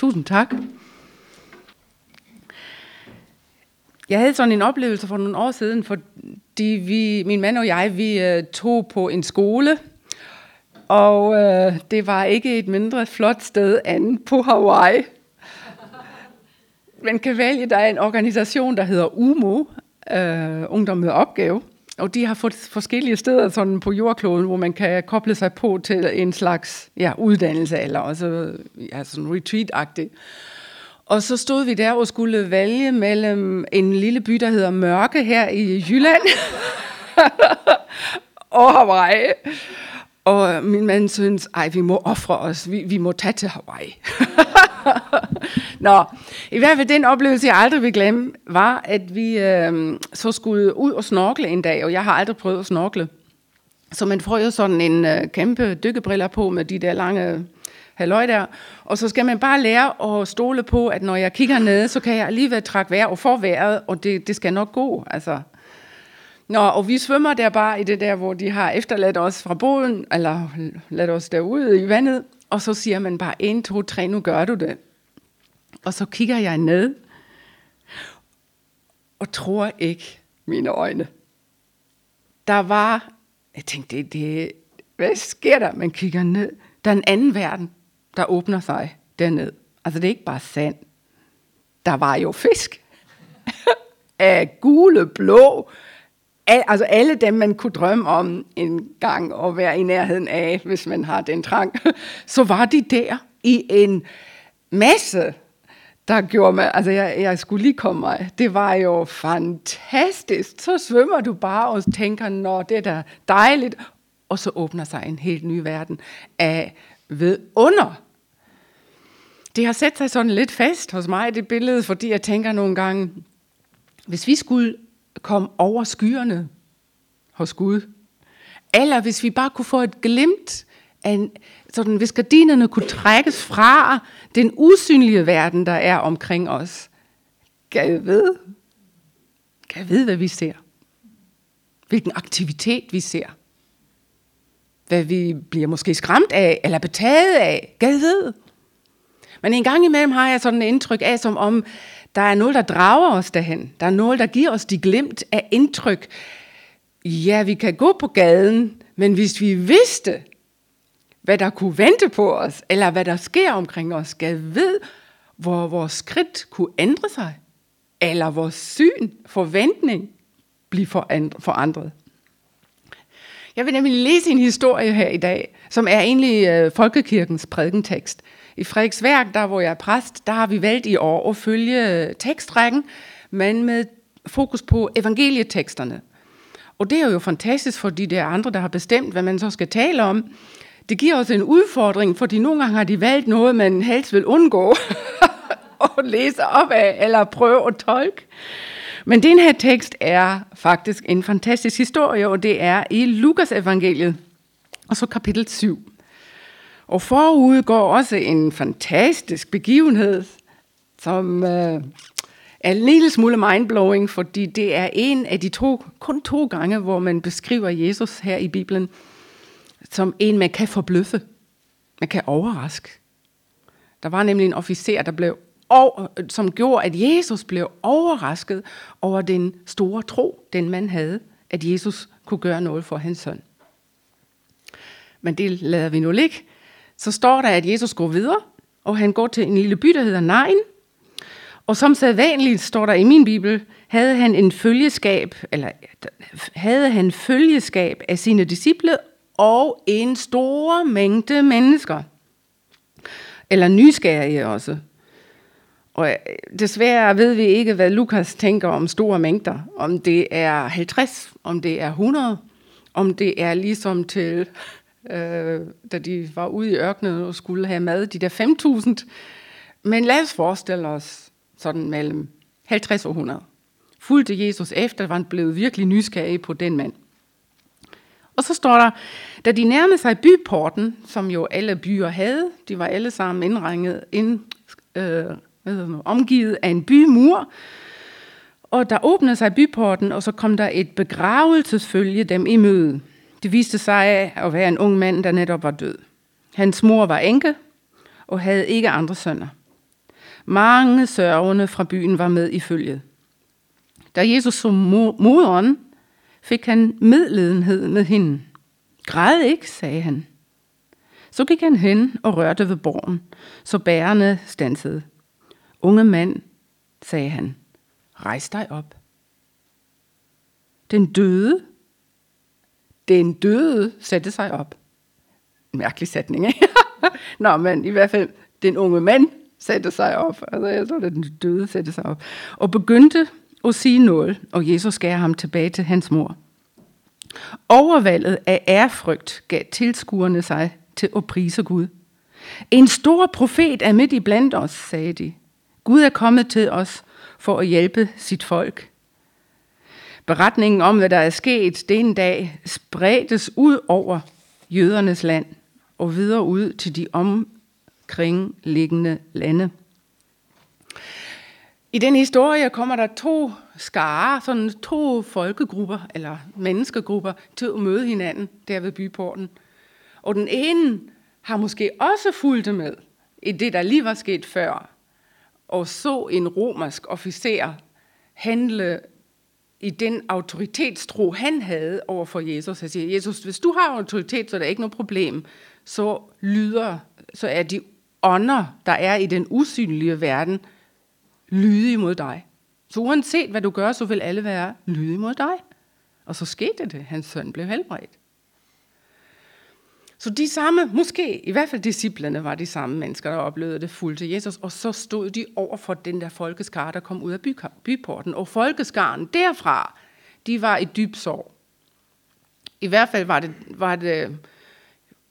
Tusind tak. Jeg havde sådan en oplevelse for nogle år siden, fordi vi, min mand og jeg, vi uh, tog på en skole, og øh, det var ikke et mindre flot sted end på Hawaii. Man kan vælge, der er en organisation, der hedder UMO, øh, Ungdom med Opgave, og de har fået forskellige steder sådan på jordkloden, hvor man kan koble sig på til en slags ja, uddannelse, eller også ja, sådan retreat-agtigt. Og så stod vi der og skulle vælge mellem en lille by, der hedder Mørke her i Jylland, og Hawaii. Og øh, min mand synes, ej, vi må ofre os, vi, vi må tage til Hawaii. Nå, i hvert fald den oplevelse, jeg aldrig vil glemme, var, at vi øh, så skulle ud og snorkle en dag, og jeg har aldrig prøvet at snorkle. Så man får jo sådan en øh, kæmpe dykkebriller på med de der lange øh, halløj der. Og så skal man bare lære at stole på, at når jeg kigger ned, så kan jeg alligevel trække vejr og få vejret, og det, det skal nok gå. Altså. Nå, og vi svømmer der bare i det der, hvor de har efterladt os fra båden, eller ladt os derude i vandet, og så siger man bare, 1, 2, 3, nu gør du det. Og så kigger jeg ned, og tror ikke mine øjne. Der var, jeg tænkte, det, det, hvad sker der? Man kigger ned. Der er en anden verden, der åbner sig dernede. Altså det er ikke bare sand. Der var jo fisk. af gule, blå, al, altså alle dem, man kunne drømme om en gang at være i nærheden af, hvis man har den trang, så var de der i en masse, der gjorde mig, altså jeg, jeg skulle lige komme mig, det var jo fantastisk. Så svømmer du bare og tænker, nå, det er da dejligt, og så åbner sig en helt ny verden af under. Det har sat sig sådan lidt fast hos mig, det billede, fordi jeg tænker nogle gange, hvis vi skulle kom over skyerne hos Gud. Eller hvis vi bare kunne få et glimt af en, sådan hvis gardinerne kunne trækkes fra den usynlige verden, der er omkring os. Kan jeg ved? Kan jeg vide, hvad vi ser? Hvilken aktivitet vi ser? Hvad vi bliver måske skræmt af, eller betaget af? Kan jeg ved? Men en gang imellem har jeg sådan et indtryk af, som om der er noget, der drager os derhen. Der er noget, der giver os de glemt af indtryk. Ja, vi kan gå på gaden, men hvis vi vidste, hvad der kunne vente på os, eller hvad der sker omkring os, skal ved, hvor vores skridt kunne ændre sig, eller vores syn, forventning, blive forandret. Jeg vil nemlig læse en historie her i dag, som er egentlig øh, Folkekirkens prædikentekst. I Frederiksværk, der hvor jeg er præst, der har vi valgt i år at følge tekstrækken, men med fokus på evangelieteksterne. Og det er jo fantastisk, fordi det er andre, der har bestemt, hvad man så skal tale om. Det giver os en udfordring, fordi nogle gange har de valgt noget, man helst vil undgå at læse op af, eller prøve at tolke. Men den her tekst er faktisk en fantastisk historie, og det er i Lukas evangeliet, og så kapitel 7. Og forud går også en fantastisk begivenhed, som øh, er en lille smule mindblowing, fordi det er en af de to, kun to gange, hvor man beskriver Jesus her i Bibelen, som en, man kan forbløffe. Man kan overraske. Der var nemlig en officer, der blev som gjorde, at Jesus blev overrasket over den store tro, den man havde, at Jesus kunne gøre noget for hans søn. Men det lader vi nu ligge. Så står der, at Jesus går videre, og han går til en lille by, der hedder Nain. Og som sædvanligt står der i min bibel, havde han en følgeskab, eller havde han følgeskab af sine disciple og en stor mængde mennesker. Eller nysgerrige også. Og øh, desværre ved vi ikke, hvad Lukas tænker om store mængder. Om det er 50, om det er 100, om det er ligesom til øh, da de var ude i ørkenen og skulle have mad, de der 5.000. Men lad os forestille os sådan mellem 50 og 100. Fulgte Jesus efter, var han blevet virkelig nysgerrig på den mand. Og så står der, da de nærmede sig byporten, som jo alle byer havde, de var alle sammen indregnet, ind, øh, omgivet af en bymur, og der åbnede sig byporten, og så kom der et begravelsesfølge dem i møde. Det viste sig at være en ung mand, der netop var død. Hans mor var enke og havde ikke andre sønner. Mange sørgende fra byen var med i følget. Da Jesus så moderen, fik han medledenhed med hende. Græd ikke, sagde han. Så gik han hen og rørte ved borgen, så bærerne stansede. Unge mand, sagde han, rejs dig op. Den døde, den døde satte sig op. En mærkelig sætning, ikke? Nå, men i hvert fald, den unge mand satte sig op. Altså, jeg tror, den døde satte sig op. Og begyndte at sige noget, og Jesus gav ham tilbage til hans mor. Overvalget af ærfrygt gav tilskuerne sig til at prise Gud. En stor profet er midt i blandt os, sagde de. Gud er kommet til os for at hjælpe sit folk. Beretningen om, hvad der er sket den dag, spredtes ud over jødernes land og videre ud til de omkringliggende lande. I den historie kommer der to skare, sådan to folkegrupper, eller menneskegrupper, til at møde hinanden der ved byporten. Og den ene har måske også fulgt med i det, der lige var sket før, og så en romersk officer handle i den autoritetstro, han havde over for Jesus. Han siger, Jesus, hvis du har autoritet, så er der ikke noget problem. Så lyder, så er de ånder, der er i den usynlige verden, lydige mod dig. Så uanset hvad du gør, så vil alle være lydige mod dig. Og så skete det. Hans søn blev helbredt. Så de samme, måske i hvert fald disciplerne var de samme mennesker, der oplevede det fuldt til Jesus, og så stod de over for den der folkeskar, der kom ud af by, byporten. Og folkeskaren derfra, de var i dyb sorg. I hvert fald var det, var det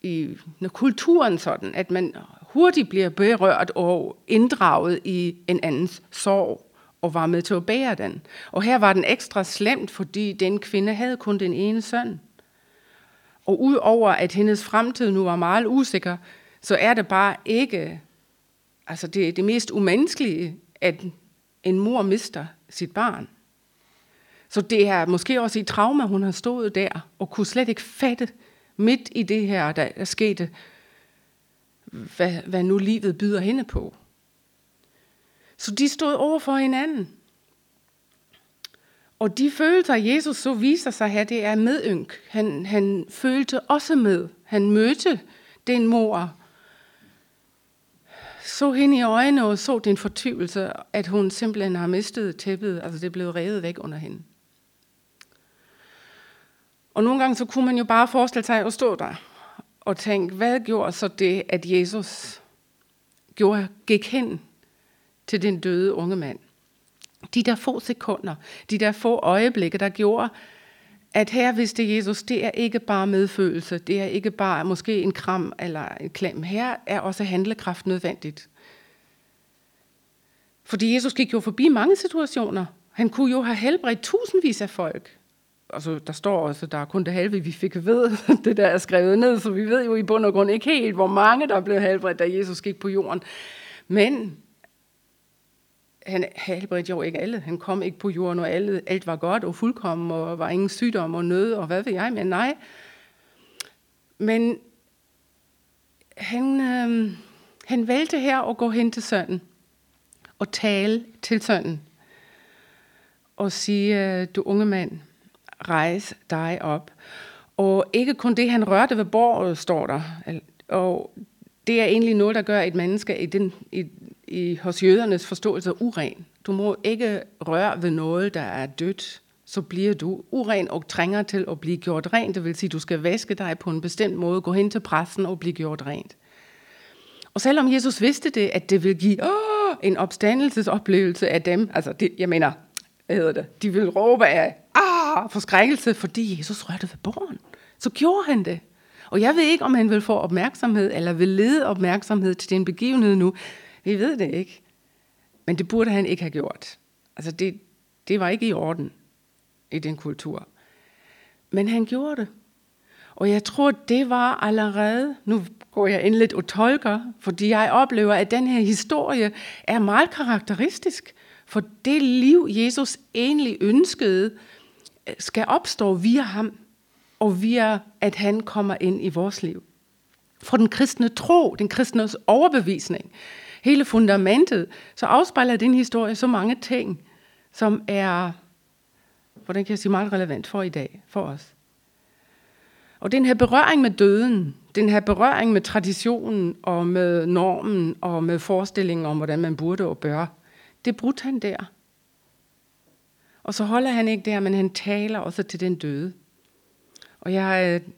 i kulturen sådan, at man hurtigt bliver berørt og inddraget i en andens sorg og var med til at bære den. Og her var den ekstra slemt, fordi den kvinde havde kun den ene søn. Og udover at hendes fremtid nu var meget usikker, så er det bare ikke altså det, det mest umenneskelige, at en mor mister sit barn. Så det er måske også i trauma, hun har stået der, og kunne slet ikke fatte midt i det her, der der skete, hvad, hvad nu livet byder hende på. Så de stod over for hinanden. Og de følelser, Jesus så viser sig her, det er medynk. Han, han følte også med. Han mødte den mor, så hende i øjnene og så den fortvivlelse, at hun simpelthen har mistet tæppet, altså det blev revet væk under hende. Og nogle gange så kunne man jo bare forestille sig at stå der og tænke, hvad gjorde så det, at Jesus gjorde, gik hen til den døde unge mand? De der få sekunder, de der få øjeblikke, der gjorde, at her vidste Jesus, det er ikke bare medfølelse, det er ikke bare måske en kram eller en klem. Her er også handlekraft nødvendigt. Fordi Jesus gik jo forbi mange situationer. Han kunne jo have helbredt tusindvis af folk. Altså, der står også, der er kun det halve, vi fik ved. Det der er skrevet ned, så vi ved jo i bund og grund ikke helt, hvor mange der blev helbredt, da Jesus gik på jorden. Men han helbredte jo ikke alle. Han kom ikke på jorden, og alle, alt var godt og fuldkommen, og var ingen sygdom og nød, og hvad ved jeg, men nej. Men han, øh, han valgte her at gå hen til sønnen og tale til sønnen og sige, øh, du unge mand, rejs dig op. Og ikke kun det, han rørte ved bordet, står der. Og det er egentlig noget, der gør et menneske i, den, i, i, hos jødernes forståelse uren. Du må ikke røre ved noget, der er dødt. Så bliver du uren og trænger til at blive gjort rent. Det vil sige, du skal vaske dig på en bestemt måde, gå hen til præsten og blive gjort rent. Og selvom Jesus vidste det, at det vil give åh, en opstandelsesoplevelse af dem, altså det, jeg mener, hvad hedder det, de vil råbe af ah, forskrækkelse, fordi Jesus rørte ved borgen. Så gjorde han det. Og jeg ved ikke, om han vil få opmærksomhed, eller vil lede opmærksomhed til den begivenhed nu. Vi ved det ikke. Men det burde han ikke have gjort. Altså det, det var ikke i orden i den kultur. Men han gjorde det. Og jeg tror, det var allerede, nu går jeg ind lidt og tolker, fordi jeg oplever, at den her historie er meget karakteristisk for det liv, Jesus egentlig ønskede, øh, skal opstå via ham, og via at han kommer ind i vores liv. For den kristne tro, den kristne overbevisning, hele fundamentet, så afspejler den historie så mange ting, som er, hvordan kan jeg sige, meget relevant for i dag, for os. Og den her berøring med døden, den her berøring med traditionen og med normen og med forestillingen om, hvordan man burde og bør, det brudte han der. Og så holder han ikke der, men han taler også til den døde. Og jeg øh,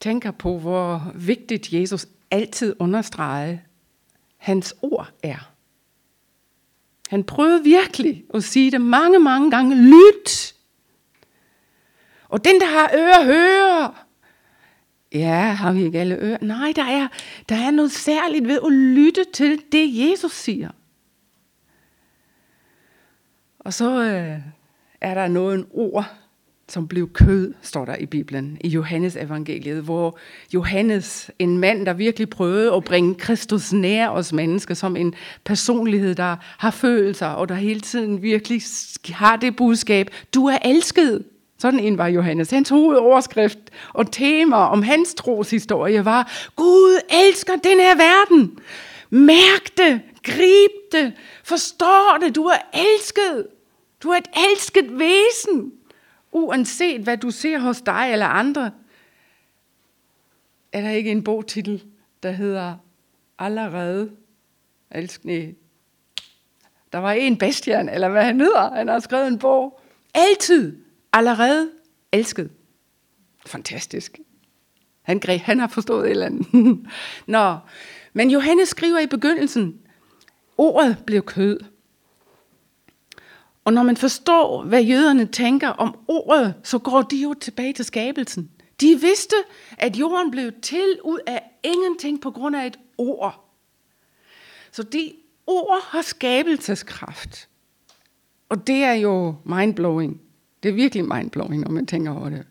tænker på, hvor vigtigt Jesus altid understregede, hans ord er. Han prøvede virkelig at sige det mange, mange gange. Lyt! Og den, der har ører, hører. Ja, har vi ikke alle ører? Nej, der er, der er noget særligt ved at lytte til det, Jesus siger. Og så øh, er der noget en ord, som blev kød, står der i Bibelen, i Johannes evangeliet, hvor Johannes, en mand, der virkelig prøvede at bringe Kristus nær os mennesker, som en personlighed, der har følelser, og der hele tiden virkelig har det budskab, du er elsket. Sådan en var Johannes. Hans hovedoverskrift og tema om hans troshistorie var, Gud elsker den her verden. Mærk det, grib det, forstår det, du er elsket. Du er et elsket væsen. Uanset hvad du ser hos dig eller andre, er der ikke en bogtitel, der hedder Allerede elskende. Der var en Bastian, eller hvad han hedder, han har skrevet en bog. Altid allerede elsket. Fantastisk. Han, greb, han har forstået et eller andet. Nå, men Johannes skriver i begyndelsen, ordet blev kød. Og når man forstår, hvad jøderne tænker om ordet, så går de jo tilbage til skabelsen. De vidste, at jorden blev til ud af ingenting på grund af et ord. Så de ord har skabelseskraft. Og det er jo mindblowing. Det er virkelig mindblowing, når man tænker over det.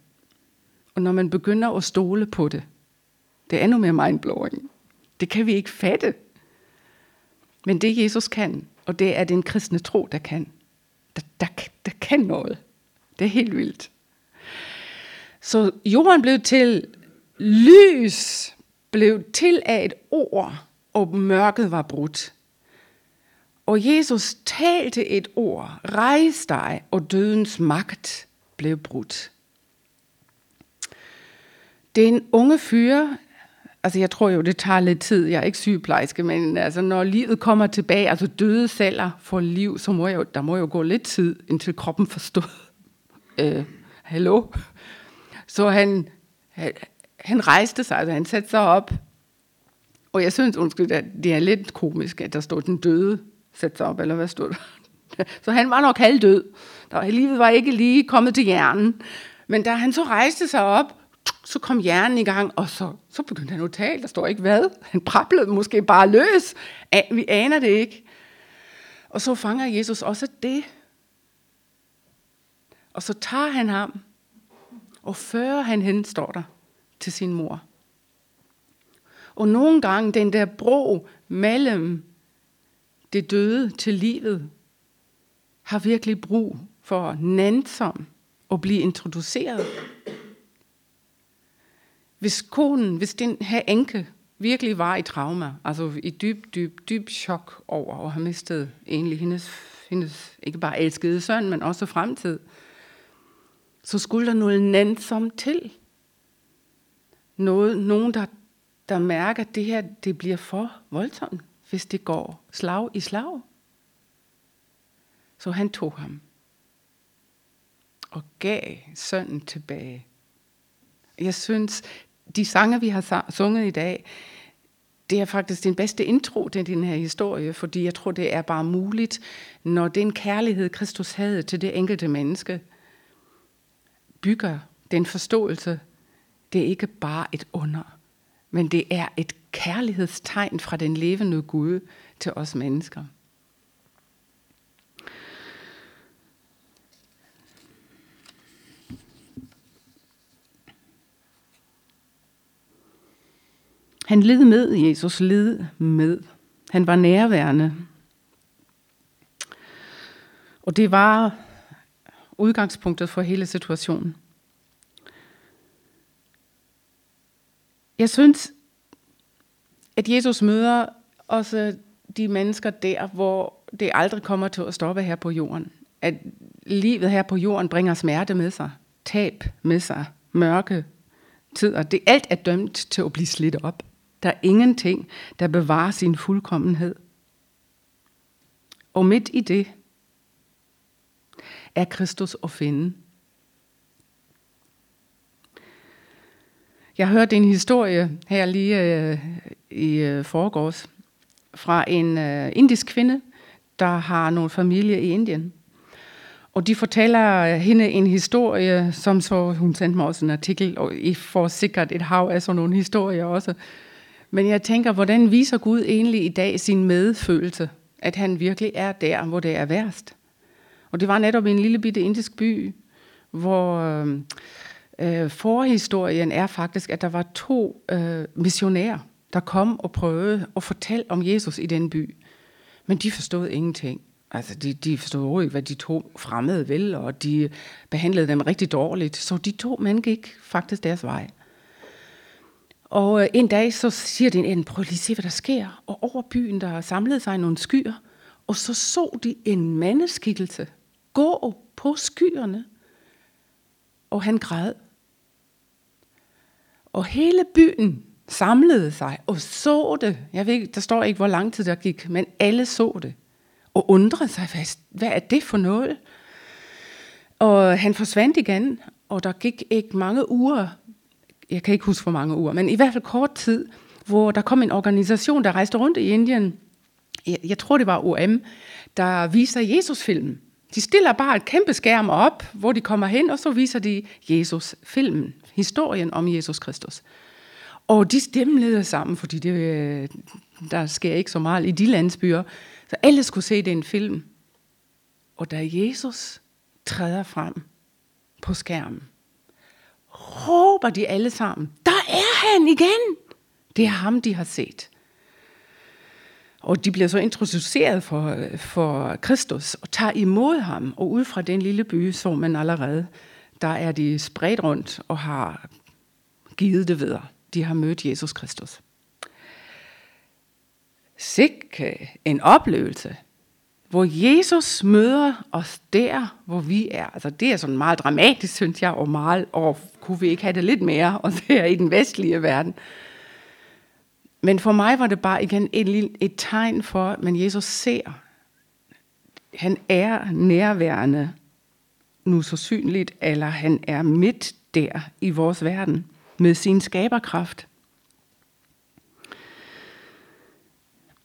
Og når man begynder at stole på det, det er endnu mere mindblowing. Det kan vi ikke fatte. Men det Jesus kan, og det er den kristne tro, der kan der, der, der kan noget. Det er helt vildt. Så jorden blev til, lys blev til af et ord, og mørket var brudt. Og Jesus talte et ord, rejs dig, og dødens magt blev brudt. Den unge fyr, altså jeg tror jo, det tager lidt tid, jeg er ikke sygeplejerske, men altså når livet kommer tilbage, altså døde celler får liv, så må jeg jo, der må jo gå lidt tid, indtil kroppen forstår. Øh, hallo? Så han, han, han rejste sig, altså han satte sig op, og jeg synes, undskyld, at det er lidt komisk, at der stod den døde satte sig op, eller hvad stod der? Så han var nok halvdød. Der, livet var ikke lige kommet til hjernen. Men da han så rejste sig op, så kom hjernen i gang, og så, så begyndte han at tale. Der står ikke hvad. Han prablede måske bare løs. Vi aner det ikke. Og så fanger Jesus også det. Og så tager han ham, og fører han hen, står der, til sin mor. Og nogle gange den der bro mellem det døde til livet, har virkelig brug for nænsom at blive introduceret hvis konen, hvis den her enke virkelig var i trauma, altså i dyb, dyb, dyb chok over at have mistet egentlig hendes, hendes ikke bare elskede søn, men også fremtid, så skulle der noget nænsomt til. Noget, nogen, der, der mærker, at det her det bliver for voldsomt, hvis det går slag i slag. Så han tog ham og gav sønnen tilbage. Jeg synes, de sange, vi har sunget i dag, det er faktisk den bedste intro til den her historie, fordi jeg tror, det er bare muligt, når den kærlighed, Kristus havde til det enkelte menneske, bygger den forståelse, det er ikke bare et under, men det er et kærlighedstegn fra den levende Gud til os mennesker. Han led med, Jesus led med. Han var nærværende. Og det var udgangspunktet for hele situationen. Jeg synes, at Jesus møder også de mennesker der, hvor det aldrig kommer til at stoppe her på jorden. At livet her på jorden bringer smerte med sig, tab med sig, mørke tider. Det alt er dømt til at blive slidt op. Der er ingenting, der bevarer sin fuldkommenhed. Og midt i det er Kristus at finde. Jeg hørte en historie her lige øh, i øh, forgårs fra en øh, indisk kvinde, der har nogle familie i Indien. Og de fortæller øh, hende en historie, som så hun sendte mig også en artikel, og I får sikkert et hav af sådan nogle historier også. Men jeg tænker, hvordan viser Gud egentlig i dag sin medfølelse? At han virkelig er der, hvor det er værst. Og det var netop i en lille bitte indisk by, hvor øh, forhistorien er faktisk, at der var to øh, missionærer, der kom og prøvede at fortælle om Jesus i den by. Men de forstod ingenting. Altså, de, de forstod ikke, hvad de to fremmede vil, og de behandlede dem rigtig dårligt. Så de to mænd gik faktisk deres vej. Og øh, en dag så siger din en, prøv lige at se, hvad der sker. Og over byen, der samlede sig nogle skyer, og så så de en mandeskikkelse gå på skyerne. Og han græd. Og hele byen samlede sig og så det. Jeg ved der står ikke, hvor lang tid der gik, men alle så det. Og undrede sig fast, hvad er det for noget? Og han forsvandt igen, og der gik ikke mange uger, jeg kan ikke huske hvor mange uger, men i hvert fald kort tid, hvor der kom en organisation, der rejste rundt i Indien, jeg, jeg tror det var OM, der viser Jesus-filmen. De stiller bare et kæmpe skærm op, hvor de kommer hen, og så viser de Jesus-filmen, historien om Jesus Kristus. Og de stemlede sammen, fordi det, øh, der sker ikke så meget i de landsbyer. Så alle skulle se den film. Og da Jesus træder frem på skærmen, råber de alle sammen, der er han igen! Det er ham, de har set. Og de bliver så introduceret for, for Kristus og tager imod ham. Og ud fra den lille by så man allerede, der er de spredt rundt og har givet det videre. De har mødt Jesus Kristus. Sikke en oplevelse, hvor Jesus møder os der, hvor vi er. Altså det er sådan meget dramatisk, synes jeg, og meget, og kunne vi ikke have det lidt mere, og det er i den vestlige verden. Men for mig var det bare igen et, et tegn for, at Jesus ser. Han er nærværende nu så synligt, eller han er midt der i vores verden med sin skaberkraft.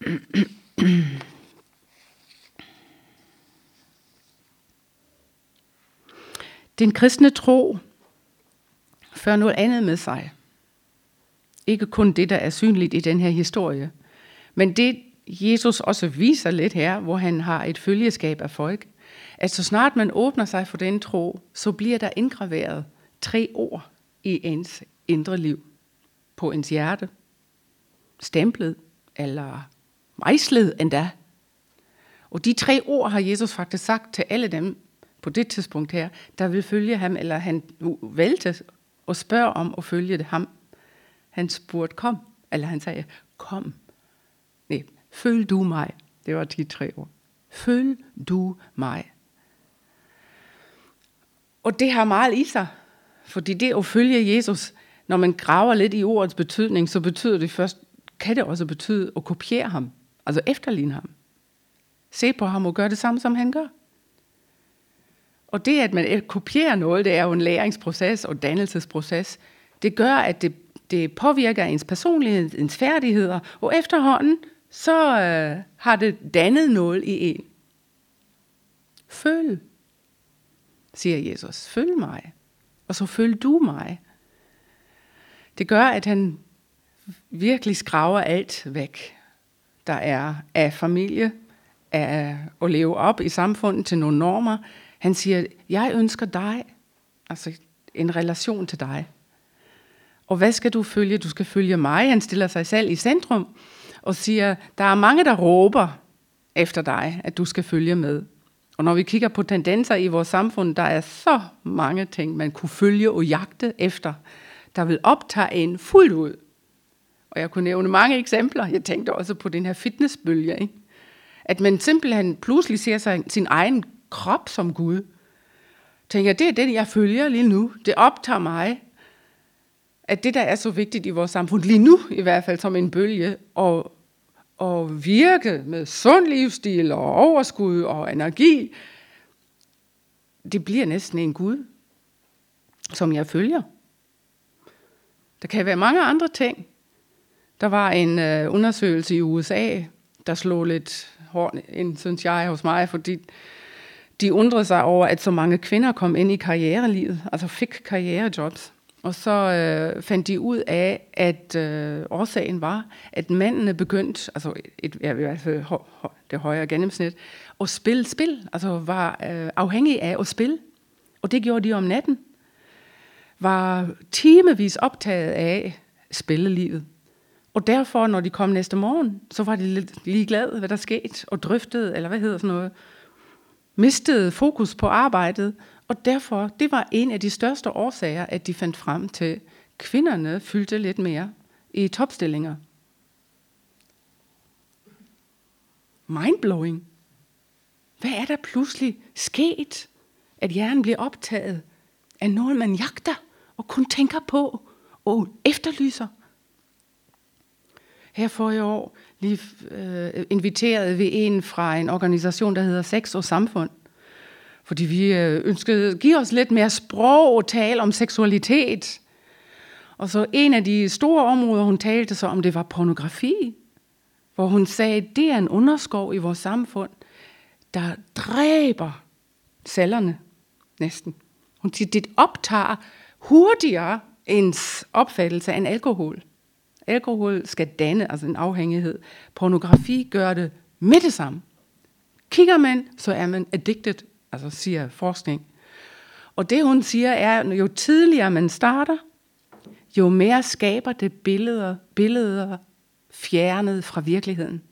Den kristne tro fører noget andet med sig. Ikke kun det, der er synligt i den her historie, men det, Jesus også viser lidt her, hvor han har et følgeskab af folk, at så snart man åbner sig for den tro, så bliver der indgraveret tre ord i ens indre liv, på ens hjerte, stemplet eller mejslet endda. Og de tre ord har Jesus faktisk sagt til alle dem på det tidspunkt her, der vil følge ham, eller han valgte og spørge om at følge det ham. Han spurgte, kom, eller han sagde, kom. Nej, følg du mig. Det var de tre ord. Følg du mig. Og det har meget i sig, fordi det at følge Jesus, når man graver lidt i ordets betydning, så betyder det først, kan det også betyde at kopiere ham, altså efterligne ham. Se på ham og gøre det samme, som han gør. Og det, at man kopierer noget, det er jo en læringsproces og dannelsesproces. Det gør, at det, det påvirker ens personlighed, ens færdigheder, og efterhånden, så øh, har det dannet noget i en. Følg, siger Jesus. Følg mig. Og så følg du mig. Det gør, at han virkelig skraver alt væk, der er af familie, af at leve op i samfundet til nogle normer. Han siger, jeg ønsker dig, altså en relation til dig. Og hvad skal du følge? Du skal følge mig. Han stiller sig selv i centrum og siger, der er mange, der råber efter dig, at du skal følge med. Og når vi kigger på tendenser i vores samfund, der er så mange ting, man kunne følge og jagte efter, der vil optage en fuldt ud. Og jeg kunne nævne mange eksempler. Jeg tænkte også på den her fitnessbølge. Ikke? At man simpelthen pludselig ser sig sin egen krop som Gud. Tænker, det er den, jeg følger lige nu. Det optager mig. At det, der er så vigtigt i vores samfund, lige nu i hvert fald som en bølge, og, og virke med sund livsstil og overskud og energi, det bliver næsten en Gud, som jeg følger. Der kan være mange andre ting. Der var en øh, undersøgelse i USA, der slog lidt hårdt ind, synes jeg, hos mig, fordi de undrede sig over, at så mange kvinder kom ind i karrierelivet, altså fik karrierejobs. Og så øh, fandt de ud af, at øh, årsagen var, at mændene begyndte, altså et, ja, i hvert fald det højere gennemsnit, at spille spil, altså var øh, afhængige af at spille. Og det gjorde de om natten. Var timevis optaget af spillelivet. Og derfor, når de kom næste morgen, så var de lidt ligeglade, hvad der skete, og drøftede, eller hvad hedder sådan noget, mistede fokus på arbejdet, og derfor, det var en af de største årsager, at de fandt frem til, at kvinderne fyldte lidt mere i topstillinger. Mindblowing. Hvad er der pludselig sket, at hjernen bliver optaget af noget, man jagter og kun tænker på og efterlyser? Her for i år vi øh, inviterede vi en fra en organisation, der hedder Sex og Samfund. Fordi vi øh, ønskede at give os lidt mere sprog og tale om seksualitet. Og så en af de store områder, hun talte så om, det var pornografi. Hvor hun sagde, at det er en underskov i vores samfund, der dræber cellerne næsten. Hun siger, det optager hurtigere ens opfattelse af en alkohol. Alkohol skal danne, altså en afhængighed. Pornografi gør det med det samme. Kigger man, så er man addicted, altså siger forskning. Og det hun siger er, jo tidligere man starter, jo mere skaber det billeder, billeder fjernet fra virkeligheden.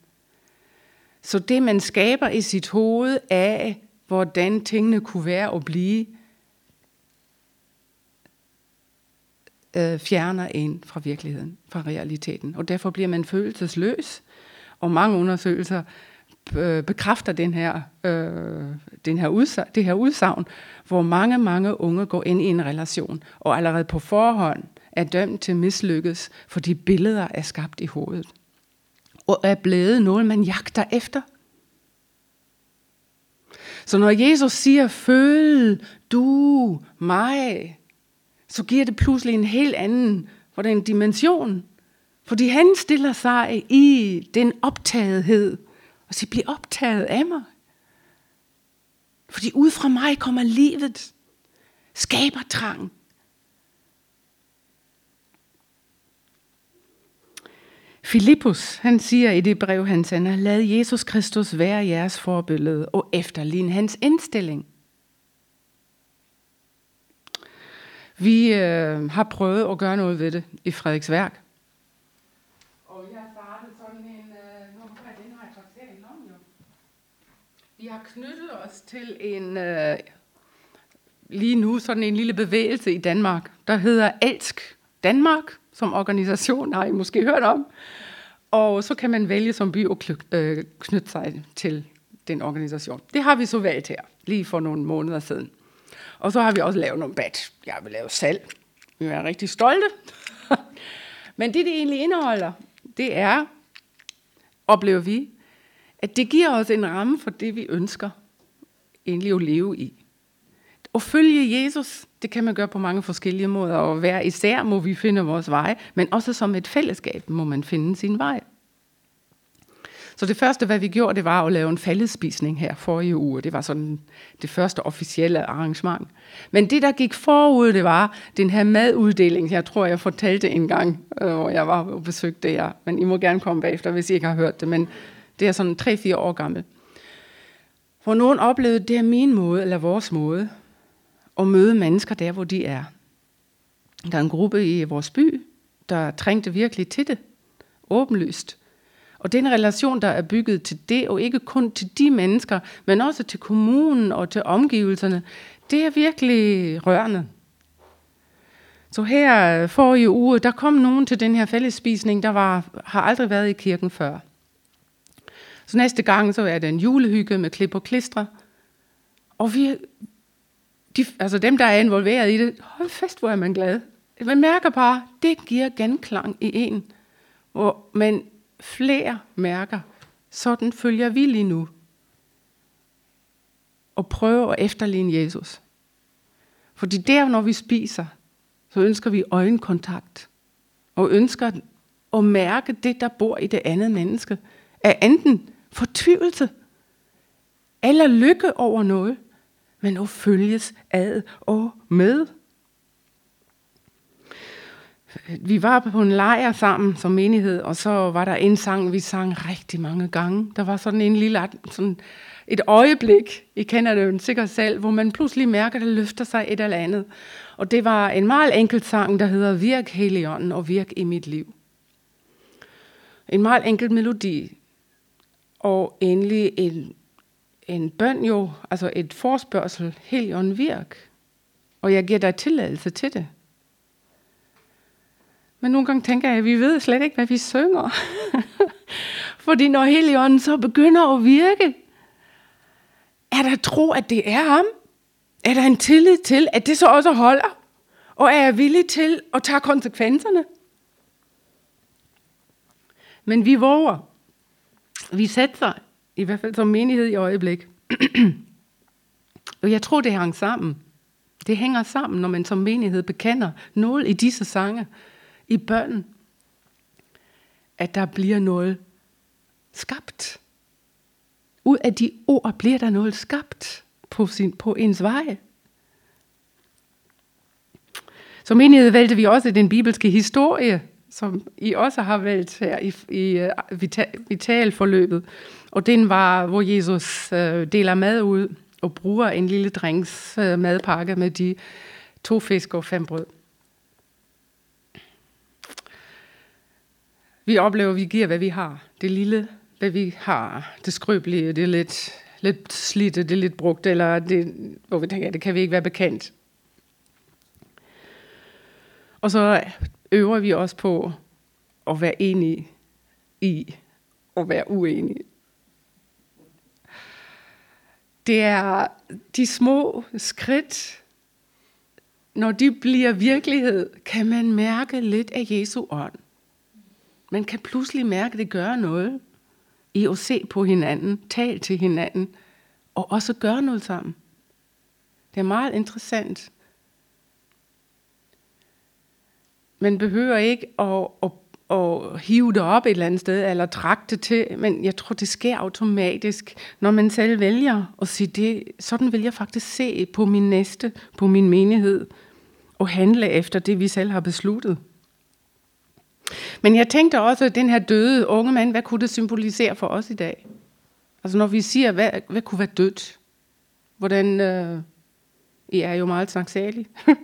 Så det man skaber i sit hoved af, hvordan tingene kunne være og blive, øh, fjerner en fra virkeligheden, fra realiteten. Og derfor bliver man følelsesløs. Og mange undersøgelser øh, bekræfter den her, øh, den her udsag, det her udsagn, hvor mange, mange unge går ind i en relation, og allerede på forhånd er dømt til mislykkes, fordi billeder er skabt i hovedet. Og er blevet noget, man jagter efter. Så når Jesus siger, føl du mig, så giver det pludselig en helt anden hvordan, dimension. Fordi han stiller sig i den optagethed, og siger, bliv optaget af mig. Fordi ud fra mig kommer livet, skaber trang. Filippus, han siger i det brev, han sender, lad Jesus Kristus være jeres forbillede og efterligne hans indstilling. Vi øh, har prøvet at gøre noget ved det i Frederiksværk. Og vi har startet sådan en, øh, nu har den her kvartering om jo. Vi har knyttet os til en, øh, lige nu sådan en lille bevægelse i Danmark, der hedder Elsk Danmark, som organisation har I måske hørt om. Og så kan man vælge som by at øh, knytte sig til den organisation. Det har vi så valgt her, lige for nogle måneder siden. Og så har vi også lavet nogle bat. Jeg vil lave salg. Vi er rigtig stolte. Men det, det egentlig indeholder, det er, oplever vi, at det giver os en ramme for det, vi ønsker egentlig at leve i. At følge Jesus, det kan man gøre på mange forskellige måder, og hver især må vi finde vores vej, men også som et fællesskab må man finde sin vej. Så det første, hvad vi gjorde, det var at lave en fællesspisning her forrige uge. Det var sådan det første officielle arrangement. Men det, der gik forud, det var den her maduddeling. Jeg tror, jeg fortalte en gang, øh, hvor jeg var og besøgte jer. Men I må gerne komme bagefter, hvis I ikke har hørt det. Men det er sådan 3-4 år gammel. Hvor nogen oplevede, det er min måde, eller vores måde, at møde mennesker der, hvor de er. Der er en gruppe i vores by, der trængte virkelig til det. Åbenlyst. Og den relation, der er bygget til det, og ikke kun til de mennesker, men også til kommunen og til omgivelserne, det er virkelig rørende. Så her øh, forrige for uge, der kom nogen til den her fællesspisning, der var, har aldrig været i kirken før. Så næste gang, så er det en julehygge med klip og klistre. Og vi, de, altså dem, der er involveret i det, hold fest, hvor er man glad. Man mærker bare, det giver genklang i en. Hvor man flere mærker, sådan følger vi lige nu. Og prøver at efterligne Jesus. Fordi der, når vi spiser, så ønsker vi øjenkontakt. Og ønsker at mærke det, der bor i det andet menneske. Er enten fortvivlelse eller lykke over noget, men at følges ad og med. Vi var på en lejr sammen som menighed, og så var der en sang, vi sang rigtig mange gange. Der var sådan en lille, sådan et øjeblik, I kender det jo sikkert selv, hvor man pludselig mærker, at der løfter sig et eller andet. Og det var en meget enkel sang, der hedder Virk Helion og Virk i mit liv. En meget enkel melodi, og endelig en, en bøn jo, altså et forspørgsel, Helion virk. Og jeg giver dig tilladelse til det. Men nogle gange tænker jeg, at vi ved slet ikke, hvad vi synger. Fordi når Helligånden så begynder at virke, er der tro, at det er ham? Er der en tillid til, at det så også holder? Og er jeg villig til at tage konsekvenserne? Men vi våger. Vi sætter i hvert fald som menighed i øjeblik. og jeg tror, det hænger sammen. Det hænger sammen, når man som menighed bekender noget i disse sange, i bønden, at der bliver noget skabt. Ud af de ord bliver der noget skabt på, sin, på ens vej. Som menighed valgte vi også den bibelske historie, som I også har valgt her i, i øh, uh, vitalforløbet. Og den var, hvor Jesus uh, deler mad ud og bruger en lille drengs uh, madpakke med de to fisk og fem brød. Vi oplever, at vi giver, hvad vi har. Det lille, hvad vi har. Det skrøbelige, det er lidt, lidt slidte, det er lidt brugt, eller det, hvor vi tænker, det kan vi ikke være bekendt. Og så øver vi også på at være enige i at være uenige. Det er de små skridt, når de bliver virkelighed, kan man mærke lidt af Jesu ånd. Man kan pludselig mærke, at det gør noget i at se på hinanden, tale til hinanden, og også gøre noget sammen. Det er meget interessant. Man behøver ikke at, at, at hive det op et eller andet sted, eller trække det til, men jeg tror, det sker automatisk, når man selv vælger at sige, det, sådan vil jeg faktisk se på min næste, på min menighed, og handle efter det, vi selv har besluttet. Men jeg tænkte også, at den her døde unge mand, hvad kunne det symbolisere for os i dag? Altså når vi siger, hvad, hvad kunne være dødt? Hvordan, øh, I er jo meget snaksalige.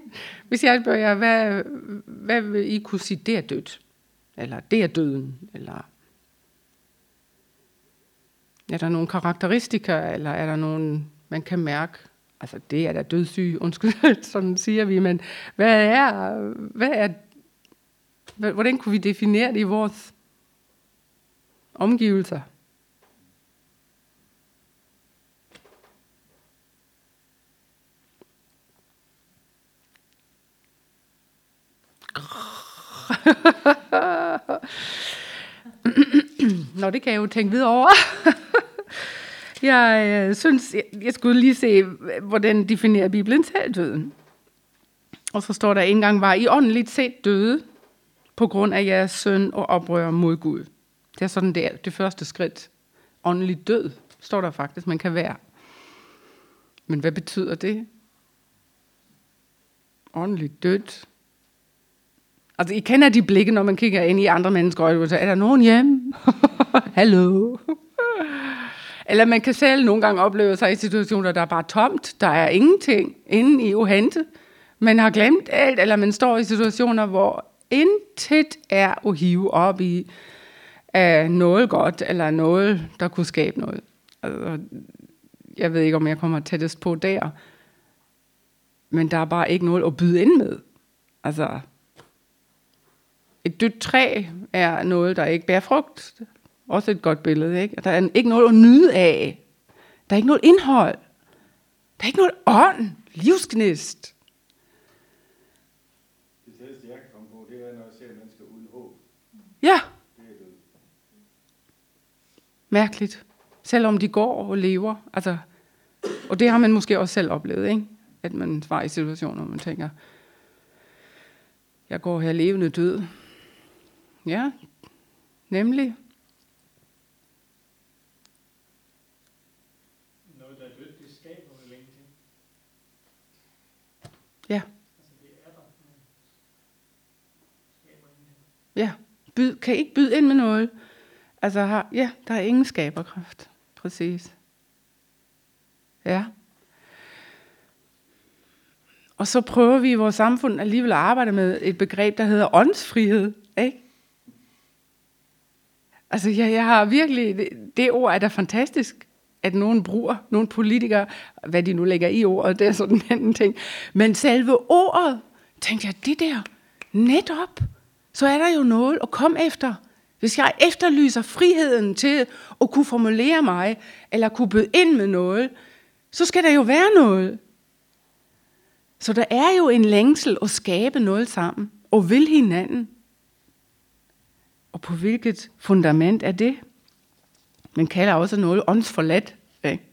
Hvis jeg spørger jer, hvad, hvad vil I kunne sige, det er dødt? Eller det er døden? Eller er der nogle karakteristika, eller er der nogle, man kan mærke? Altså, det er da dødssyg, undskyld, sådan siger vi, men hvad er, hvad er Hvordan kunne vi definere det i vores omgivelser? Nå, det kan jeg jo tænke videre over. jeg øh, synes, jeg, jeg skulle lige se, hvordan definerer Bibelen selv døden. Og så står der en gang var I åndeligt set døde, på grund af jeres søn og oprør mod Gud. Det er sådan det, er, det første skridt. Åndelig død, står der faktisk, man kan være. Men hvad betyder det? Åndelig død. Altså, I kender de blikke, når man kigger ind i andre mennesker øjne, så er der nogen hjemme? Hallo? Eller man kan selv nogle gange opleve sig i situationer, der er bare tomt. Der er ingenting inde i uhente. Man har glemt alt, eller man står i situationer, hvor intet er at hive op i af noget godt, eller noget, der kunne skabe noget. Altså, jeg ved ikke, om jeg kommer tættest på der, men der er bare ikke noget at byde ind med. Altså, et dødt træ er noget, der ikke bærer frugt. Også et godt billede, ikke? Der er ikke noget at nyde af. Der er ikke noget indhold. Der er ikke noget ånd, livsgnist. Det tætteste, jeg kan komme på, det er, når jeg ser mennesker uden håb. Ja, mærkeligt. Selvom de går og lever. Altså, og det har man måske også selv oplevet, ikke? At man var i situationer, hvor man tænker, jeg går her levende død. Ja, nemlig. Noget, der er dødt, det skaber vel ingenting. Ja, Altså, det er der, skaber ingenting. ja. Byd, kan ikke byde ind med noget. Altså, har, ja, der er ingen skaberkraft. Præcis. Ja. Og så prøver vi i vores samfund alligevel at arbejde med et begreb, der hedder åndsfrihed. Ikke? Altså, jeg, jeg har virkelig... Det, det ord er da fantastisk, at nogen bruger, nogle politikere, hvad de nu lægger i ordet, det er sådan en anden ting. Men selve ordet, tænkte jeg, det der, netop, så er der jo noget at komme efter. Hvis jeg efterlyser friheden til at kunne formulere mig, eller kunne byde ind med noget, så skal der jo være noget. Så der er jo en længsel at skabe noget sammen, og vil hinanden. Og på hvilket fundament er det? Man kalder også noget åndsforladt. Ikke?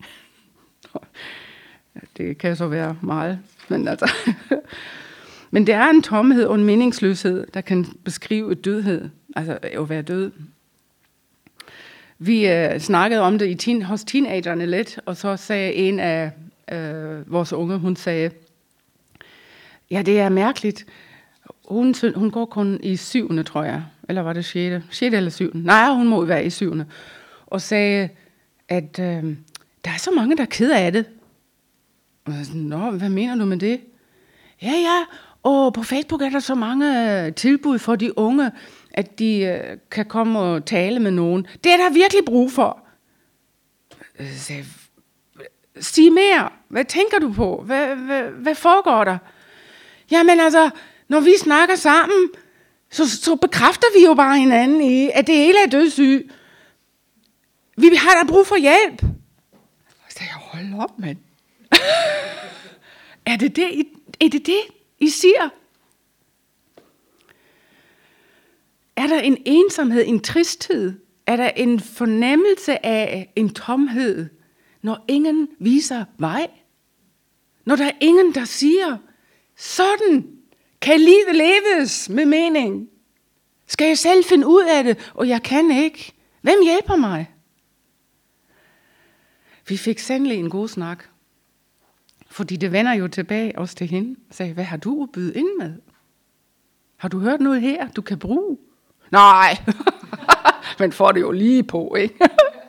Det kan så være meget, men altså... Men det er en tomhed og en meningsløshed, der kan beskrive dødhed, altså at være død. Vi øh, snakkede om det i teen, hos teenagerne lidt, og så sagde en af øh, vores unge, hun sagde, ja, det er mærkeligt. Hun, hun går kun i syvende, tror jeg. Eller var det sjette? Sjette eller syvende? Nej, hun må være i syvende. Og sagde, at øh, der er så mange, der er ked af det. Og jeg sådan, Nå, hvad mener du med det? Ja, ja, åh, på Facebook er der så mange øh, tilbud for de unge, at de øh, kan komme og tale med nogen. Det er der virkelig brug for. Øh, sagde, sig mere. Hvad tænker du på? Hvad, hvad, hvad foregår der? Jamen altså, når vi snakker sammen, så, så bekræfter vi jo bare hinanden i, at det hele er dødssyg. Vi har da brug for hjælp. Så sagde jeg, hold op, mand. er, det det, I, er det det, i siger? Er der en ensomhed, en tristhed? Er der en fornemmelse af en tomhed, når ingen viser vej? Når der er ingen, der siger, sådan kan livet leves med mening. Skal jeg selv finde ud af det, og jeg kan ikke? Hvem hjælper mig? Vi fik sandelig en god snak. Fordi det vender jo tilbage også til hende. Jeg sagde, hvad har du at byde ind med? Har du hørt noget her, du kan bruge? Nej, men får det jo lige på, ikke?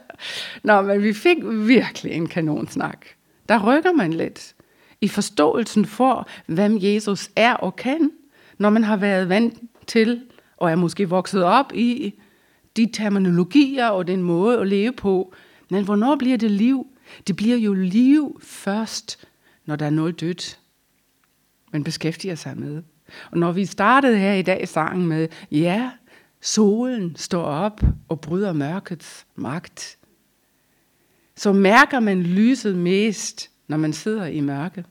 Nå, men vi fik virkelig en kanonsnak. Der rykker man lidt i forståelsen for, hvem Jesus er og kan, når man har været vant til, og er måske vokset op i de terminologier og den måde at leve på. Men hvornår bliver det liv? Det bliver jo liv først, når der er noget dødt, man beskæftiger sig med. Og når vi startede her i dag sangen med, ja, solen står op og bryder mørkets magt, så mærker man lyset mest, når man sidder i mørke.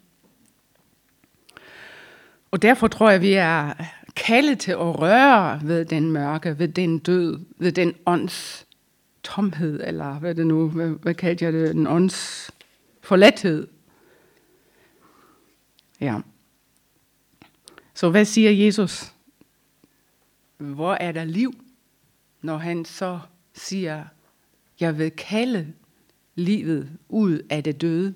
Og derfor tror jeg, vi er kaldet til at røre ved den mørke, ved den død, ved den ånds tomhed, eller hvad det nu, hvad, hvad kaldte jeg det, den ånds forladthed. Ja. Så hvad siger Jesus? Hvor er der liv, når han så siger, jeg vil kalde livet ud af det døde?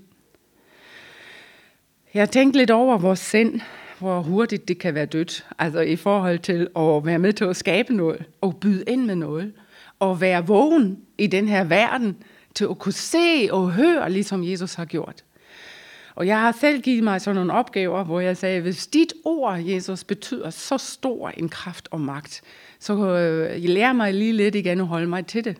Jeg tænkte lidt over vores sind, hvor hurtigt det kan være dødt. Altså i forhold til at være med til at skabe noget, og byde ind med noget, og være vågen i den her verden, til at kunne se og høre, ligesom Jesus har gjort. Og jeg har selv givet mig sådan nogle opgaver, hvor jeg sagde, hvis dit ord, Jesus, betyder så stor en kraft og magt, så øh, lærer mig lige lidt igen at holde mig til det.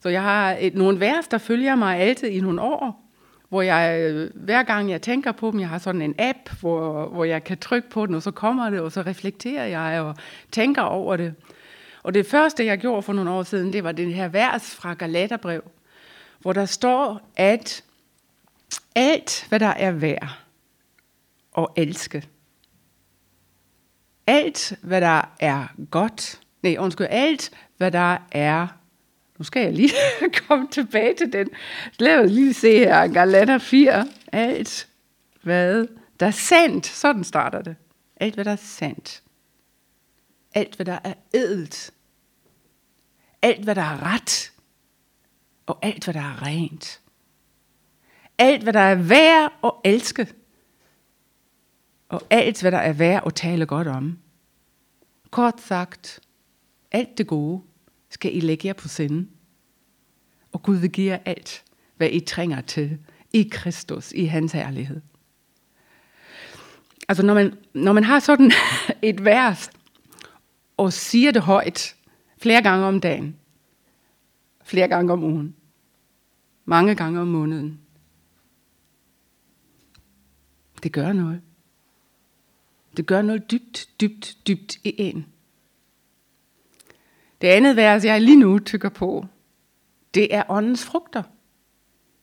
Så jeg har et, nogle vers, der følger mig altid i nogle år, hvor jeg, øh, hver gang jeg tænker på dem, jeg har sådan en app, hvor, hvor jeg kan trykke på den, og så kommer det, og så reflekterer jeg og tænker over det. Og det første, jeg gjorde for nogle år siden, det var den her vers fra Galaterbrev, hvor der står, at alt, hvad der er værd at elske, alt, hvad der er godt, nej, undskyld, alt, hvad der er, nu skal jeg lige komme tilbage til den, lad os lige se her, Galater 4, alt, hvad der er sandt, sådan starter det, alt, hvad der er sandt, alt, hvad der er edelt, alt, hvad der er ret, og alt, hvad der er rent. Alt, hvad der er værd at elske, og alt, hvad der er værd at tale godt om. Kort sagt, alt det gode skal I lægge jer på sinde. Og Gud vil give jer alt, hvad I trænger til i Kristus, i hans herlighed. Altså når man, når man har sådan et vers, og siger det højt, flere gange om dagen, flere gange om ugen, mange gange om måneden, det gør noget. Det gør noget dybt, dybt, dybt i en. Det andet vers, jeg lige nu tykker på, det er åndens frugter.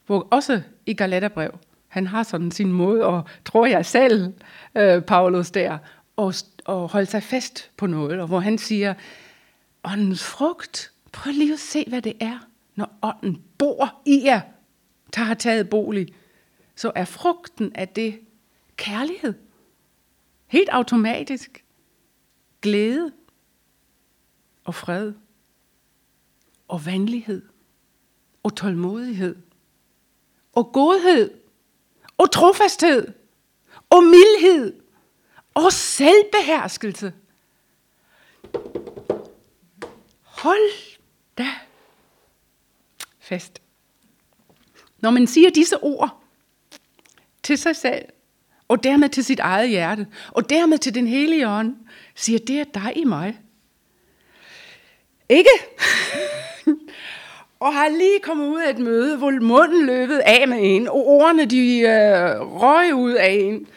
Hvor også i Galaterbrev, han har sådan sin måde, og tror jeg selv, øh, Paulus der, og, og holde sig fast på noget, og hvor han siger, åndens frugt, prøv lige at se, hvad det er, når ånden bor i jer, der har taget bolig, så er frugten af det kærlighed. Helt automatisk. Glæde og fred og venlighed og tålmodighed og godhed og trofasthed og mildhed og selvbeherskelse. Hold da fast. Når man siger disse ord til sig selv, og dermed til sit eget hjerte, og dermed til den hellige ånd, siger, det er dig i mig. Ikke? og har lige kommet ud af et møde, hvor munden løbet af med en, og ordene de øh, røg ud af en.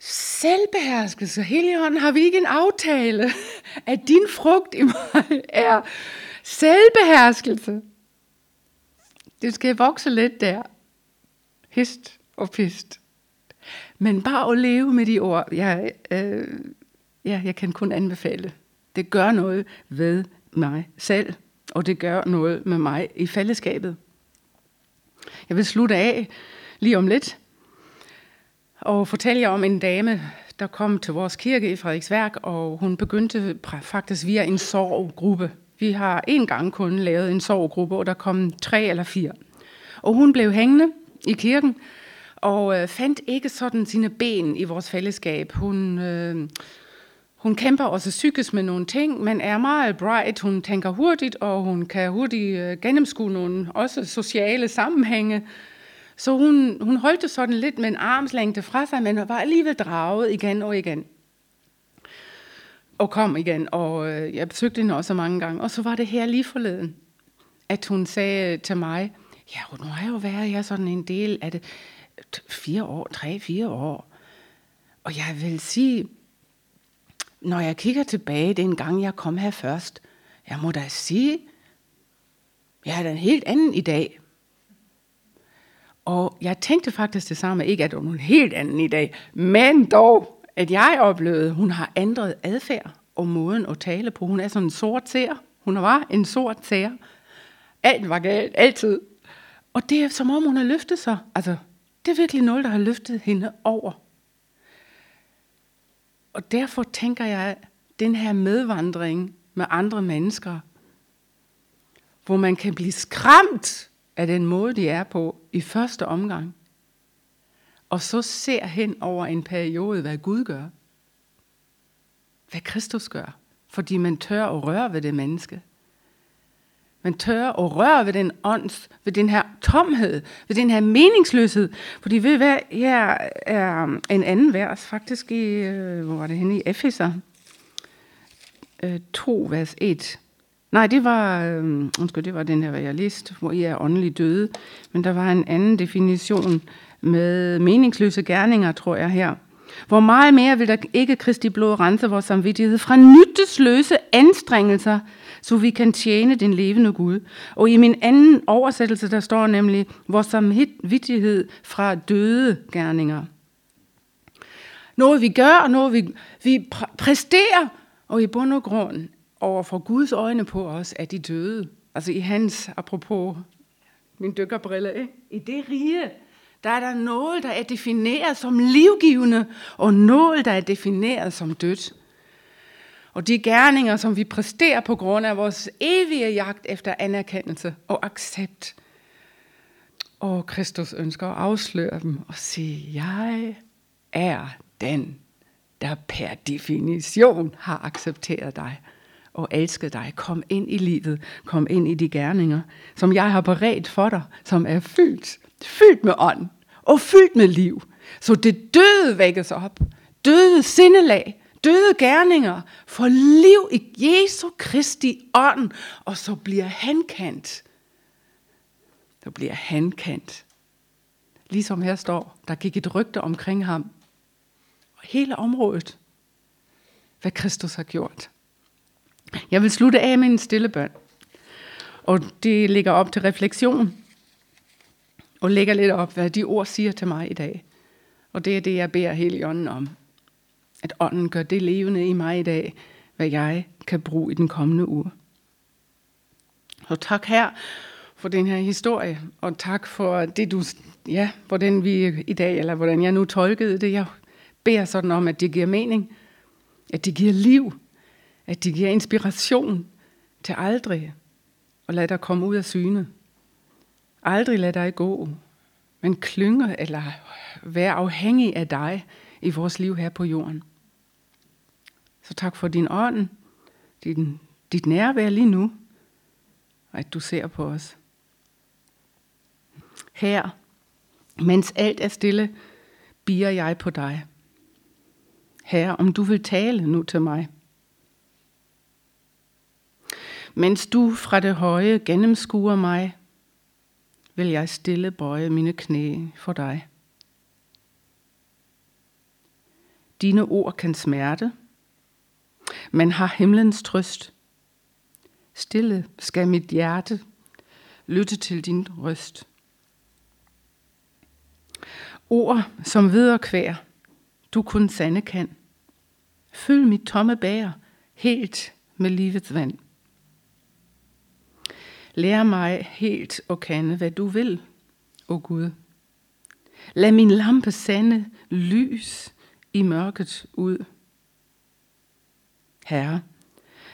Selvbeherskelse, Helligånden, har vi ikke en aftale, at din frugt i mig er selvbeherskelse. Det skal vokse lidt der. Hist og pist. Men bare at leve med de ord, jeg, øh, ja, jeg kan kun anbefale. Det gør noget ved mig selv, og det gør noget med mig i fællesskabet. Jeg vil slutte af lige om lidt og fortælle jer om en dame, der kom til vores kirke i Frederiksværk, og hun begyndte faktisk via en sorggruppe. Vi har en gang kun lavet en sorggruppe, og der kom tre eller fire. Og hun blev hængende i kirken, og øh, fandt ikke sådan sine ben i vores fællesskab. Hun, øh, hun kæmper også psykisk med nogle ting, men er meget bright. Hun tænker hurtigt, og hun kan hurtigt øh, gennemskue nogle også sociale sammenhænge. Så hun, hun holdt sådan lidt med en armslængde fra sig, men var alligevel draget igen og igen. Og kom igen, og øh, jeg besøgte hende også mange gange. Og så var det her lige forleden, at hun sagde til mig, ja, nu har jeg jo været her sådan en del af det fire år, tre, fire år. Og jeg vil sige, når jeg kigger tilbage, den gang jeg kom her først, jeg må da sige, jeg er da en helt anden i dag. Og jeg tænkte faktisk det samme, ikke at hun er en helt anden i dag, men dog, at jeg oplevede, at hun har ændret adfærd og måden at tale på. Hun er sådan en sort ser. Hun var en sort ser. Alt var galt, altid. Og det er som om, hun har løftet sig. Altså, det er virkelig noget, der har løftet hende over. Og derfor tænker jeg, at den her medvandring med andre mennesker, hvor man kan blive skræmt af den måde, de er på i første omgang, og så ser hen over en periode, hvad Gud gør, hvad Kristus gør, fordi man tør at røre ved det menneske. Man tør at røre ved den ånds, ved den her tomhed, ved den her meningsløshed. Fordi ved hvad, her er um, en anden vers, faktisk i, øh, hvor var det henne i Epheser, 2 øh, vers 1. Nej, det var, øh, undskyld, det var den her, hvad jeg læste, hvor I er åndelig døde. Men der var en anden definition med meningsløse gerninger, tror jeg her. Hvor meget mere vil der ikke Kristi blod rense vores samvittighed fra nyttesløse anstrengelser, så vi kan tjene den levende Gud. Og i min anden oversættelse, der står nemlig vores samvittighed fra døde gerninger. Noget vi gør, og noget vi, vi præ- præsterer, og i bund og grund over for Guds øjne på os er de døde. Altså i hans, apropos min dykkerbrille, ikke? i det rige, der er der noget, der er defineret som livgivende, og noget, der er defineret som dødt. Og de gerninger, som vi præsterer på grund af vores evige jagt efter anerkendelse og accept. Og Kristus ønsker at afsløre dem og sige, jeg er den, der per definition har accepteret dig og elsket dig. Kom ind i livet, kom ind i de gerninger, som jeg har beredt for dig, som er fyldt, fyldt med ånd og fyldt med liv. Så det døde vækkes op, døde sindelag, døde gerninger, får liv i Jesu Kristi ånd, og så bliver han kendt. Så bliver han kendt. Ligesom her står, der gik et rygte omkring ham. Og hele området, hvad Kristus har gjort. Jeg vil slutte af med en stille bøn. Og det ligger op til refleksion. Og lægger lidt op, hvad de ord siger til mig i dag. Og det er det, jeg beder hele ånden om. At ånden gør det levende i mig i dag, hvad jeg kan bruge i den kommende uge. Så tak her for den her historie, og tak for det, du, ja, hvordan vi i dag, eller hvordan jeg nu tolkede det. Jeg beder sådan om, at det giver mening, at det giver liv, at det giver inspiration til aldrig at lade dig komme ud af syne. Aldrig lade dig gå, men klynge eller være afhængig af dig i vores liv her på jorden. Så tak for din ånd, din, dit nærvær lige nu, og at du ser på os. Her, mens alt er stille, bier jeg på dig. Herre, om du vil tale nu til mig. Mens du fra det høje gennemskuer mig, vil jeg stille bøje mine knæ for dig. Dine ord kan smerte, men har himlens trøst. Stille skal mit hjerte lytte til din røst. Ord som vederkvær, du kun sande kan. Fyld mit tomme bær helt med livets vand. Lær mig helt og kende, hvad du vil, o Gud. Lad min lampe sande lys i mørket ud. Herre,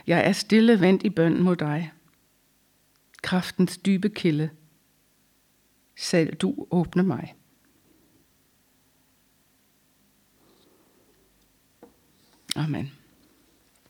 jeg er stille vendt i bøn mod dig. Kraftens dybe kilde. Selv du åbne mig. Amen.